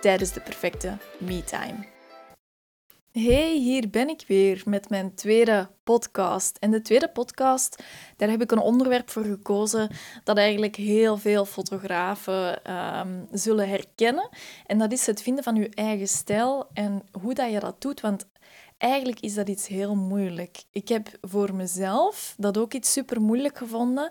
tijdens de perfecte me-time. Hey, hier ben ik weer met mijn tweede podcast. En de tweede podcast, daar heb ik een onderwerp voor gekozen dat eigenlijk heel veel fotografen ehm, zullen herkennen. En dat is het vinden van je eigen stijl en hoe dat je dat doet. Want eigenlijk is dat iets heel moeilijk. Ik heb voor mezelf dat ook iets super moeilijk gevonden.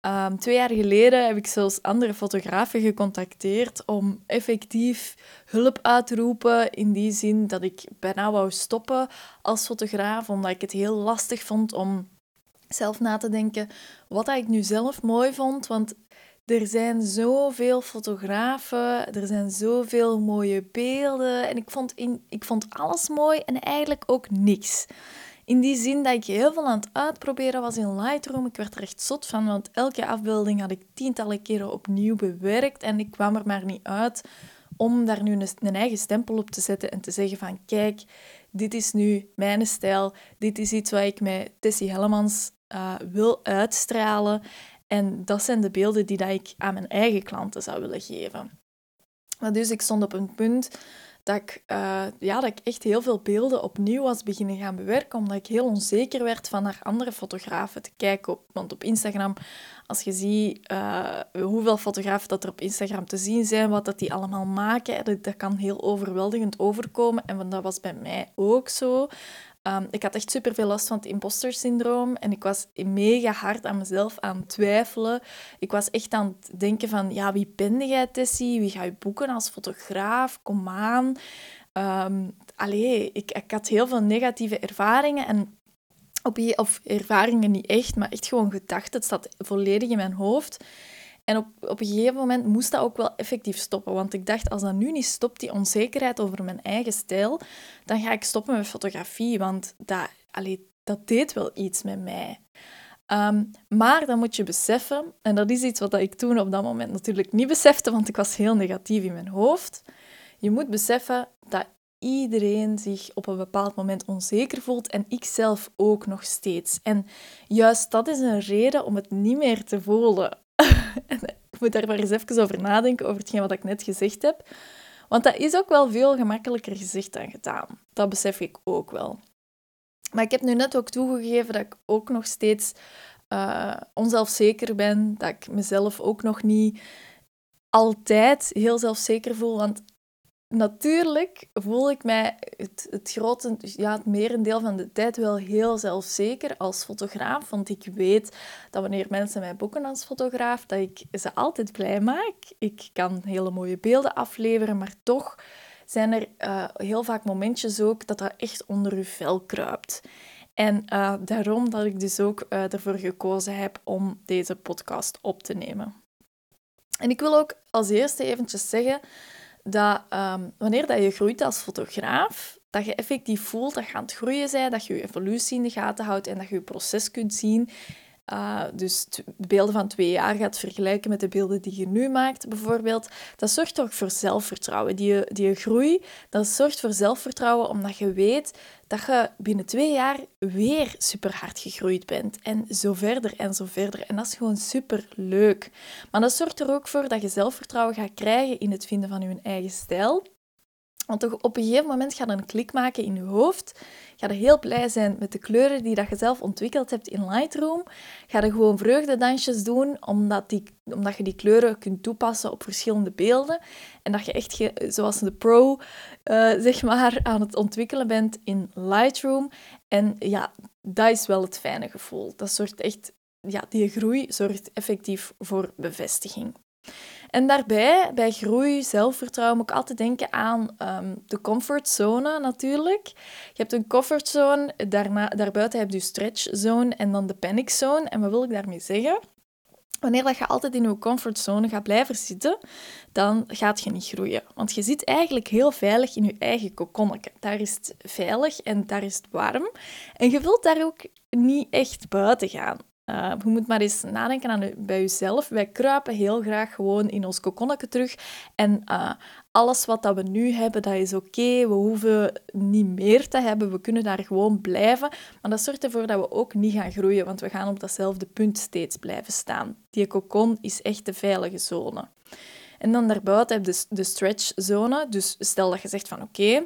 Ehm, twee jaar geleden heb ik zelfs andere fotografen gecontacteerd om effectief hulp uit te roepen. In die zin dat ik bijna wou stoppen als fotograaf, omdat ik het heel lastig vond om zelf na te denken wat ik nu zelf mooi vond. Want er zijn zoveel fotografen, er zijn zoveel mooie beelden. En ik vond, in, ik vond alles mooi en eigenlijk ook niks. In die zin dat ik heel veel aan het uitproberen was in Lightroom. Ik werd er echt zot van, want elke afbeelding had ik tientallen keren opnieuw bewerkt en ik kwam er maar niet uit om daar nu een, eigen stempel op te zetten en te zeggen van kijk, dit is nu mijn stijl, dit is iets wat ik met Tessie Hellemans uh, wil uitstralen en dat zijn de beelden die dat ik aan mijn eigen klanten zou willen geven. Dus ik stond op een punt dat ik, uh, ja, dat ik echt heel veel beelden opnieuw was beginnen gaan bewerken, omdat ik heel onzeker werd van naar andere fotografen te kijken. Op, want op Instagram, als je ziet uh, hoeveel fotografen dat er op Instagram te zien zijn, wat dat die allemaal maken, dat, dat kan heel overweldigend overkomen. En dat was bij mij ook zo. Um, ik had echt super veel last van het imposter syndroom en ik was mega hard aan mezelf aan het twijfelen. Ik was echt aan het denken van, ja, wie ben jij, Tessie? Wie ga je boeken als fotograaf? Kom aan. Um, allee, ik, ik had heel veel negatieve ervaringen en op, of ervaringen niet echt, maar echt gewoon gedachten. Het zat volledig in mijn hoofd. En op, op een gegeven moment moest dat ook wel effectief stoppen. Want ik dacht, als dat nu niet stopt, die onzekerheid over mijn eigen stijl, dan ga ik stoppen met fotografie. Want dat, allee, dat deed wel iets met mij. Ehm, maar dan moet je beseffen, en dat is iets wat ik toen op dat moment natuurlijk niet besefte, want ik was heel negatief in mijn hoofd. Je moet beseffen dat iedereen zich op een bepaald moment onzeker voelt en ik zelf ook nog steeds. En juist dat is een reden om het niet meer te voelen. ik moet daar maar eens even over nadenken, over hetgeen wat ik net gezegd heb. Want dat is ook wel veel gemakkelijker gezegd dan gedaan. Dat besef ik ook wel. Maar ik heb nu net ook toegegeven dat ik ook nog steeds uh, onzelfzeker ben. Dat ik mezelf ook nog niet altijd heel zelfzeker voel. Want natuurlijk voel ik mij het, het, grote, ja, het merendeel van de tijd wel heel zelfzeker als fotograaf. Want ik weet dat wanneer mensen mij boeken als fotograaf, dat ik ze altijd blij maak. Ik kan hele mooie beelden afleveren, maar toch zijn er uh, heel vaak momentjes ook dat dat echt onder uw vel kruipt. En uh, daarom dat ik dus ook uh, ervoor gekozen heb om deze podcast op te nemen. En ik wil ook als eerste eventjes zeggen dat um, wanneer dat je groeit als fotograaf, dat je effectief voelt dat je aan het groeien bent, dat je je evolutie in de gaten houdt en dat je je proces kunt zien. Uh, dus beelden van twee jaar gaat vergelijken met de beelden die je nu maakt, bijvoorbeeld. Dat zorgt toch voor zelfvertrouwen. Die, die groei, dat zorgt voor zelfvertrouwen omdat je weet dat je binnen twee jaar weer super hard gegroeid bent. En zo verder en zo verder. En dat is gewoon super leuk. Maar dat zorgt er ook voor dat je zelfvertrouwen gaat krijgen in het vinden van je eigen stijl. Want toch op een gegeven moment gaat er een klik maken in je hoofd. Ga je heel blij zijn met de kleuren die dat je zelf ontwikkeld hebt in Lightroom. Ga je gewoon vreugdedansjes doen, omdat, omdat je die kleuren kunt toepassen op verschillende beelden. En dat je echt, zoals de pro, uh, zeg maar, aan het ontwikkelen bent in Lightroom. En ja, dat is wel het fijne gevoel. Dat zorgt echt, ja, die groei zorgt effectief voor bevestiging. En daarbij, bij groei, zelfvertrouwen, moet ik altijd denken aan um, de comfortzone natuurlijk. Je hebt een comfortzone, daarna, daarbuiten heb je stretchzone en dan de paniczone. En wat wil ik daarmee zeggen? Wanneer dat je altijd in je comfortzone gaat blijven zitten, dan gaat je niet groeien. Want je zit eigenlijk heel veilig in je eigen kokonnetje. Daar is het veilig en daar is het warm. En je wilt daar ook niet echt buiten gaan. Uh, je moet maar eens nadenken aan bij jezelf. Wij kruipen heel graag gewoon in ons kokonnetje terug. En uh, alles wat dat we nu hebben, dat is oké. We hoeven niet meer te hebben. We kunnen daar gewoon blijven. Maar dat zorgt ervoor dat we ook niet gaan groeien, want we gaan op datzelfde punt steeds blijven staan. Die kokon is echt de veilige zone. En dan daarbuiten heb je de, stretchzone. Dus stel dat je zegt van oké,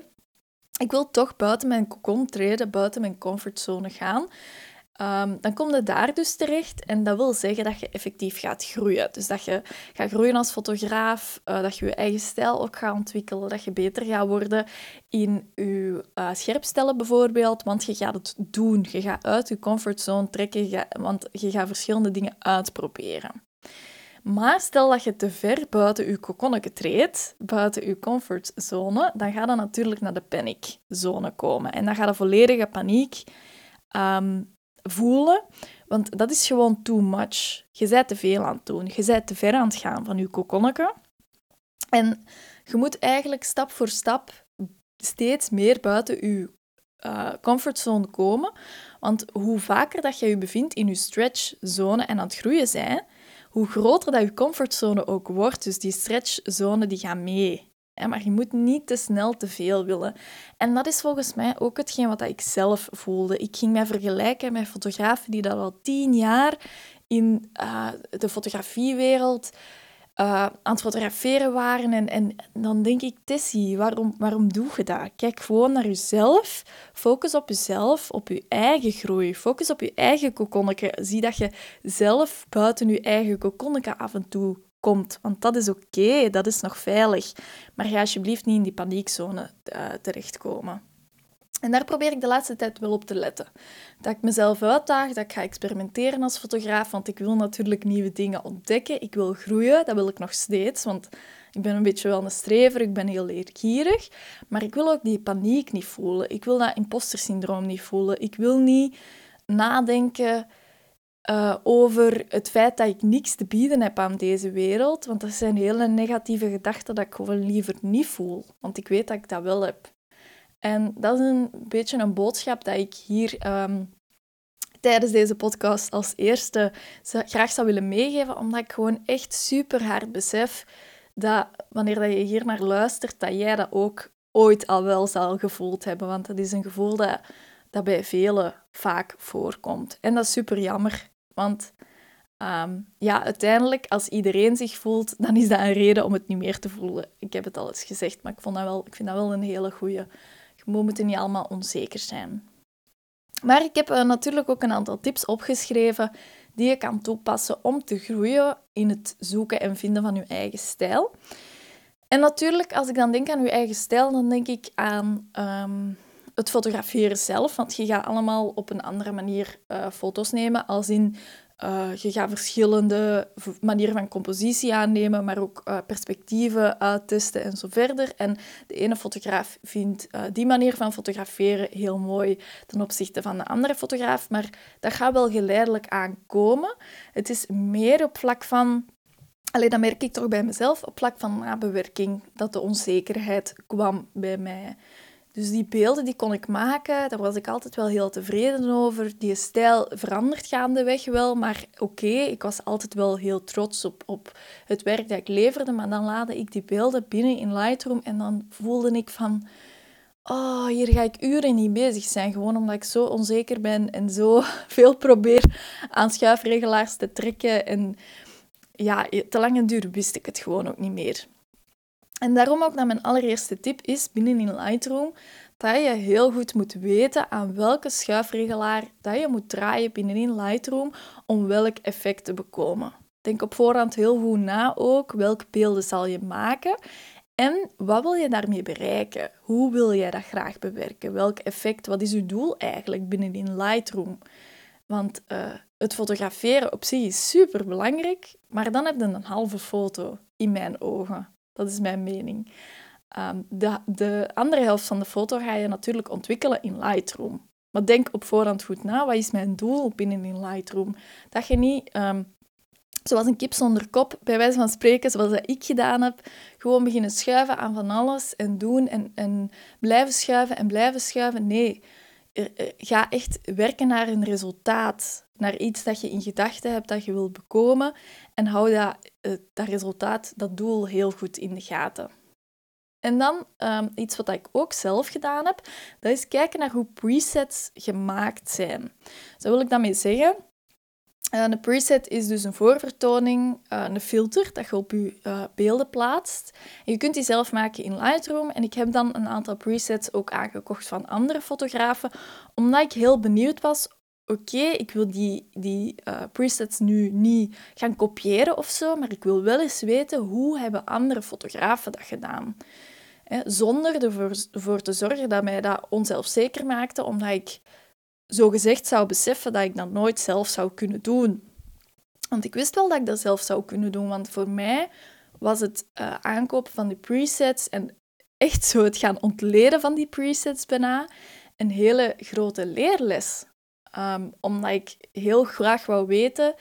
ik wil toch buiten mijn kokon treden, buiten mijn comfortzone gaan. Um, dan kom je daar dus terecht en dat wil zeggen dat je effectief gaat groeien. Dus dat je gaat groeien als fotograaf, uh, dat je je eigen stijl ook gaat ontwikkelen, dat je beter gaat worden in je uh, scherpstellen bijvoorbeeld, want je gaat het doen. Je gaat uit je comfortzone trekken, want je gaat verschillende dingen uitproberen. Maar stel dat je te ver buiten je kokonnetje treedt, buiten je comfortzone, dan gaat je natuurlijk naar de paniczone komen. En dan gaat de volledige paniek um, voelen, want dat is gewoon too much. Je bent te veel aan het doen. Je bent te ver aan het gaan van je kokonnetje. En je moet eigenlijk stap voor stap steeds meer buiten je uh, comfortzone komen. Want hoe vaker dat je je bevindt in je stretchzone en aan het groeien zijn, hoe groter dat je comfortzone ook wordt. Dus die stretchzone die gaat mee. Maar je moet niet te snel te veel willen. En dat is volgens mij ook hetgeen wat ik zelf voelde. Ik ging mij vergelijken met fotografen die dat al tien jaar in uh, de fotografiewereld uh, aan het fotograferen waren. En, en dan denk ik, Tessie, waarom, waarom doe je dat? Kijk gewoon naar jezelf. Focus op jezelf, op je eigen groei. Focus op je eigen kokonnetje. Zie dat je zelf buiten je eigen kokonnetje af en toe komt. Want dat is oké, dat is nog veilig. Maar ga alsjeblieft niet in die paniekzone uh, terechtkomen. En daar probeer ik de laatste tijd wel op te letten. Dat ik mezelf uitdaag, dat ik ga experimenteren als fotograaf, want ik wil natuurlijk nieuwe dingen ontdekken. Ik wil groeien, dat wil ik nog steeds, want ik ben een beetje wel een strever, ik ben heel leergierig. Maar ik wil ook die paniek niet voelen. Ik wil dat imposter niet voelen. Ik wil niet nadenken uh, over het feit dat ik niks te bieden heb aan deze wereld. Want dat zijn hele negatieve gedachten dat ik gewoon liever niet voel. Want ik weet dat ik dat wel heb. En dat is een beetje een boodschap dat ik hier um, tijdens deze podcast als eerste graag zou willen meegeven. Omdat ik gewoon echt super hard besef dat wanneer dat je hier naar luistert, dat jij dat ook ooit al wel zal gevoeld hebben. Want dat is een gevoel dat, dat bij velen vaak voorkomt. En dat is super jammer. Want ehm, ja, uiteindelijk, als iedereen zich voelt, dan is dat een reden om het niet meer te voelen. Ik heb het al eens gezegd, maar ik, vond dat wel, ik vind dat wel een hele goede. Je moet niet allemaal onzeker zijn. Maar ik heb uh, natuurlijk ook een aantal tips opgeschreven die je kan toepassen om te groeien in het zoeken en vinden van je eigen stijl. En natuurlijk, als ik dan denk aan je eigen stijl, dan denk ik aan ehm, het fotograferen zelf, want je gaat allemaal op een andere manier uh, foto's nemen, als in uh, je gaat verschillende manieren van compositie aannemen, maar ook uh, perspectieven uittesten en zo verder. En de ene fotograaf vindt die manier van fotograferen heel mooi ten opzichte van de andere fotograaf, maar dat gaat wel geleidelijk aankomen. Het is meer op vlak van Alleen dat merk ik toch bij mezelf op vlak van nabewerking dat de onzekerheid kwam bij mij. Dus die beelden die kon ik maken, daar was ik altijd wel heel tevreden over. Die stijl verandert gaandeweg wel, maar oké, ik was altijd wel heel trots op, op het werk dat ik leverde. Maar dan laadde ik die beelden binnen in Lightroom en dan voelde ik van... Oh, hier ga ik uren niet bezig zijn, gewoon omdat ik zo onzeker ben en zo veel probeer aan schuifregelaars te trekken. En ja, te lang en duur wist ik het gewoon ook niet meer. En daarom ook naar mijn allereerste tip is binnen in Lightroom dat je heel goed moet weten aan welke schuifregelaar dat je moet draaien binnenin Lightroom om welk effect te bekomen. Denk op voorhand heel goed na ook welke beelden zal je maken en wat wil je daarmee bereiken? Hoe wil jij dat graag bewerken? Welk effect, wat is je doel eigenlijk binnenin Lightroom? Want uh, het fotograferen op zich is super belangrijk, maar dan heb je een halve foto in mijn ogen. Dat is mijn mening. Ehm, de, de andere helft van de foto ga je natuurlijk ontwikkelen in Lightroom. Maar denk op voorhand goed na, wat is mijn doel binnen in Lightroom? Dat je niet um, zoals een kip zonder kop, bij wijze van spreken, zoals dat ik gedaan heb. Gewoon beginnen schuiven aan van alles en doen en, en blijven schuiven en blijven schuiven. Nee, ga echt werken naar een resultaat, naar iets dat je in gedachten hebt dat je wilt bekomen en hou dat, dat resultaat, dat doel heel goed in de gaten. En dan um, iets wat ik ook zelf gedaan heb, dat is kijken naar hoe presets gemaakt zijn. Zo wil ik daarmee zeggen, uh, een preset is dus een voorvertoning, uh, een filter dat je op je uh, beelden plaatst. Je kunt die zelf maken in Lightroom. En ik heb dan een aantal presets ook aangekocht van andere fotografen, omdat ik heel benieuwd was. Oké, ik wil die, die presets nu niet gaan kopiëren of zo, maar ik wil wel eens weten hoe hebben andere fotografen dat gedaan. Hè, zonder ervoor te zorgen dat mij dat onzelfzeker maakte, omdat ik zo gezegd zou beseffen dat ik dat nooit zelf zou kunnen doen. Want ik wist wel dat ik dat zelf zou kunnen doen, want voor mij was het uh, aankopen van die presets en echt zo het gaan ontleden van die presets bijna een hele grote leerles. Um, omdat ik heel graag wou weten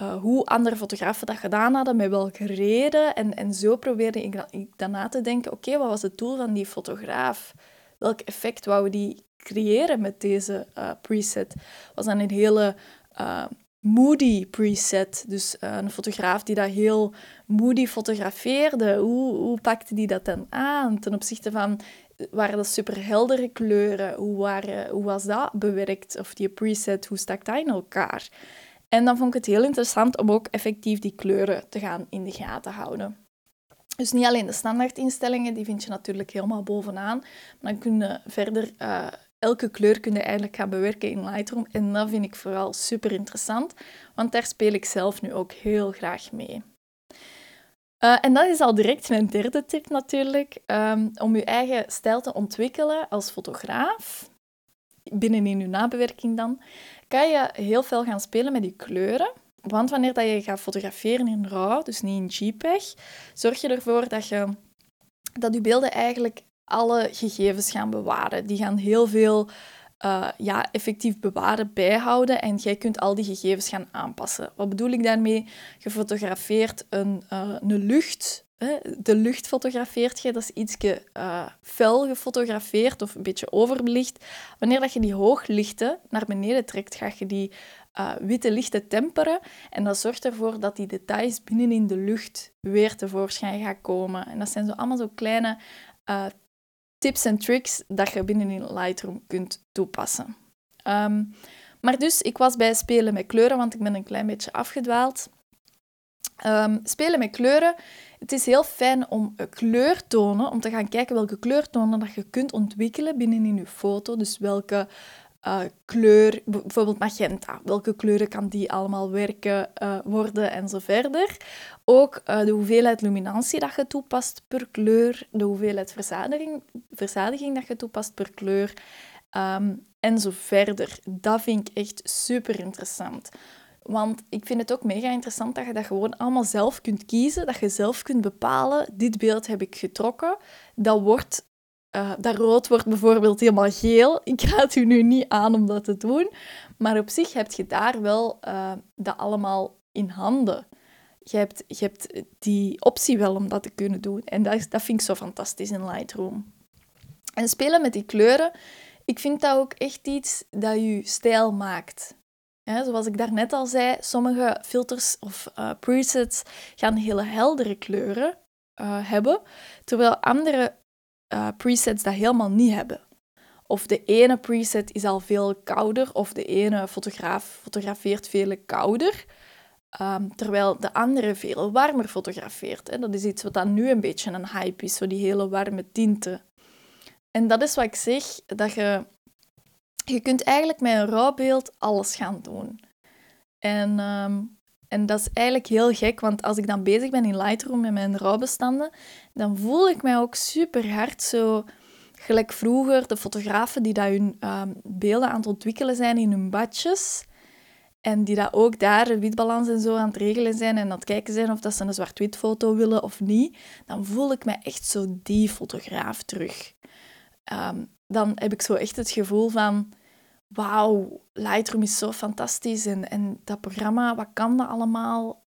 uh, hoe andere fotografen dat gedaan hadden, met welke reden. En, en zo probeerde ik, ik dan na te denken, oké, wat was het doel van die fotograaf? Welk effect wou die creëren met deze uh, preset. was dan een hele uh, moody preset. Dus een fotograaf die dat heel moody fotografeerde. Hoe, hoe pakte die dat dan aan ten opzichte van... Waren dat super heldere kleuren? Hoe, waren, hoe was dat bewerkt? Of die preset, hoe stak dat in elkaar? En dan vond ik het heel interessant om ook effectief die kleuren te gaan in de gaten houden. Dus niet alleen de standaardinstellingen, die vind je natuurlijk helemaal bovenaan. Maar dan kun je verder uh, elke kleur kun eigenlijk gaan bewerken in Lightroom. En dat vind ik vooral super interessant, want daar speel ik zelf nu ook heel graag mee. Uh, en dat is al direct mijn derde tip natuurlijk. Um, om je eigen stijl te ontwikkelen als fotograaf, binnenin je nabewerking dan, kan je heel veel gaan spelen met die kleuren. Want wanneer dat je gaat fotograferen in RAW, dus niet in JPEG, zorg je ervoor dat je dat je beelden eigenlijk alle gegevens gaan bewaren. Die gaan heel veel uh, ja, effectief bewaren, bijhouden en jij kunt al die gegevens gaan aanpassen. Wat bedoel ik daarmee? Je fotografeert een, uh, een lucht. Hè? De lucht fotografeert je, dat is iets uh, fel gefotografeerd of een beetje overbelicht. Wanneer dat je die hooglichten naar beneden trekt, ga je die witte lichten temperen. En dat zorgt ervoor dat die details binnenin de lucht weer tevoorschijn gaan komen. En dat zijn zo allemaal zo kleine tips en tricks dat je binnen in Lightroom kunt toepassen. Ehm, maar dus, ik was bij spelen met kleuren, want ik ben een klein beetje afgedwaald. Um, spelen met kleuren. Het is heel fijn om kleurtonen, om te gaan kijken welke kleurtonen dat je kunt ontwikkelen binnen in je foto. Dus welke uh, kleur, bijvoorbeeld magenta. Welke kleuren kan die allemaal werken uh, worden en zo verder. Ook uh, de hoeveelheid luminantie dat je toepast per kleur, de hoeveelheid verzadiging, verzadiging dat je toepast per kleur um, en zo verder. Dat vind ik echt super interessant. Want ik vind het ook mega interessant dat je dat gewoon allemaal zelf kunt kiezen. Dat je zelf kunt bepalen, dit beeld heb ik getrokken. Dat wordt uh, dat rood wordt bijvoorbeeld helemaal geel. Ik raad u nu niet aan om dat te doen. Maar op zich heb je daar wel uh, dat allemaal in handen. Je hebt, je hebt die optie wel om dat te kunnen doen. En dat, dat vind ik zo fantastisch in Lightroom. En spelen met die kleuren, ik vind dat ook echt iets dat je stijl maakt. zoals ik daarnet al zei, sommige filters of uh, presets gaan hele heldere kleuren hebben, terwijl andere uh, presets dat helemaal niet hebben. Of de ene preset is al veel kouder, of de ene fotograaf fotografeert veel kouder, um, terwijl de andere veel warmer fotografeert. Dat is iets wat dan nu een beetje een hype is, zo die hele warme tinten. En dat is wat ik zeg, dat je... Je kunt eigenlijk met een rouwbeeld alles gaan doen. En um, en dat is eigenlijk heel gek, want als ik dan bezig ben in Lightroom met mijn rouwbestanden, dan voel ik mij ook super hard zo gelijk vroeger de fotografen die dat hun um, beelden aan het ontwikkelen zijn in hun badjes. En die dat ook daar de witbalans en zo aan het regelen zijn en aan het kijken zijn of dat ze een zwart-wit foto willen of niet. Dan voel ik me echt zo die fotograaf terug. Um, dan heb ik zo echt het gevoel van wauw, Lightroom is zo fantastisch en, en dat programma, wat kan dat allemaal?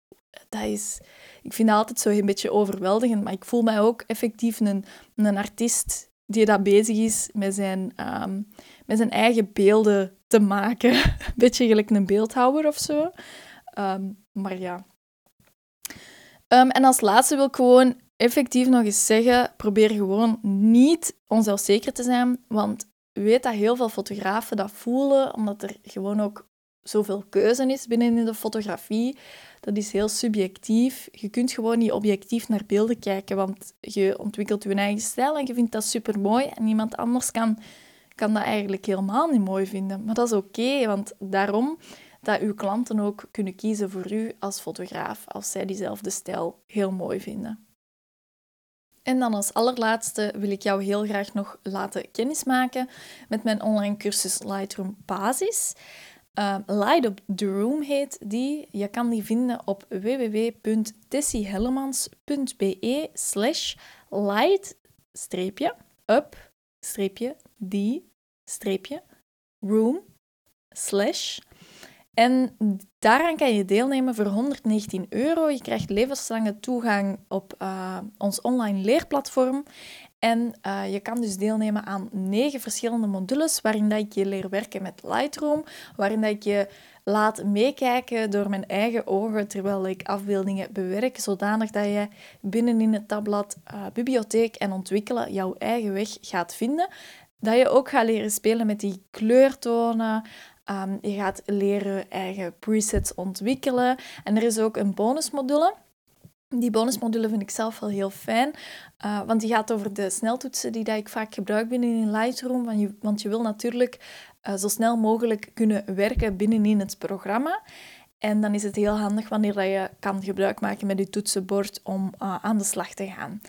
dat is... Ik vind dat altijd zo een beetje overweldigend, maar ik voel mij ook effectief een, een artiest die dat bezig is met zijn, ehm, met zijn eigen beelden te maken. een beetje gelijk een beeldhouwer of zo. Ehm, maar ja. Ehm, en als laatste wil ik gewoon effectief nog eens zeggen, probeer gewoon niet onzelfzeker te zijn, want weet dat heel veel fotografen dat voelen, omdat er gewoon ook zoveel keuze is binnen in de fotografie. Dat is heel subjectief. Je kunt gewoon niet objectief naar beelden kijken, want je ontwikkelt je eigen stijl en je vindt dat super mooi en iemand anders kan, kan dat eigenlijk helemaal niet mooi vinden. Maar dat is oké, want daarom dat uw klanten ook kunnen kiezen voor u als fotograaf, als zij diezelfde stijl heel mooi vinden. En dan als allerlaatste wil ik jou heel graag nog laten kennismaken met mijn online cursus Lightroom Basis. Uh, Light Up The Room heet die. Je kan die vinden op www.tessiehellemans.be slash light streepje up streepje die streepje room slash en daaraan kan je deelnemen voor 119 euro. Je krijgt levenslange toegang op uh, ons online leerplatform. En uh, je kan dus deelnemen aan negen verschillende modules, waarin dat ik je leer werken met Lightroom, waarin dat ik je laat meekijken door mijn eigen ogen terwijl ik afbeeldingen bewerk, zodanig dat je binnenin het tabblad uh, bibliotheek en ontwikkelen jouw eigen weg gaat vinden. Dat je ook gaat leren spelen met die kleurtonen, Um, je gaat leren eigen presets ontwikkelen. En er is ook een bonusmodule. Die bonusmodule vind ik zelf wel heel fijn, uh, want die gaat over de sneltoetsen die dat ik vaak gebruik binnen in Lightroom. Want je, want je wil natuurlijk uh, zo snel mogelijk kunnen werken binnenin het programma. En dan is het heel handig wanneer dat je kan gebruik maken met je toetsenbord om uh, aan de slag te gaan.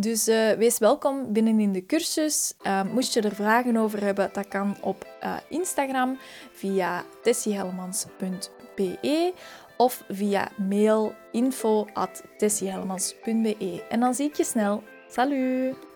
Dus uh, wees welkom binnenin de cursus. Uh, moest je er vragen over hebben, dat kan op Instagram via tessiehelmans.be of via mail info.tessiehelmans.be. En dan zie ik je snel. Salut!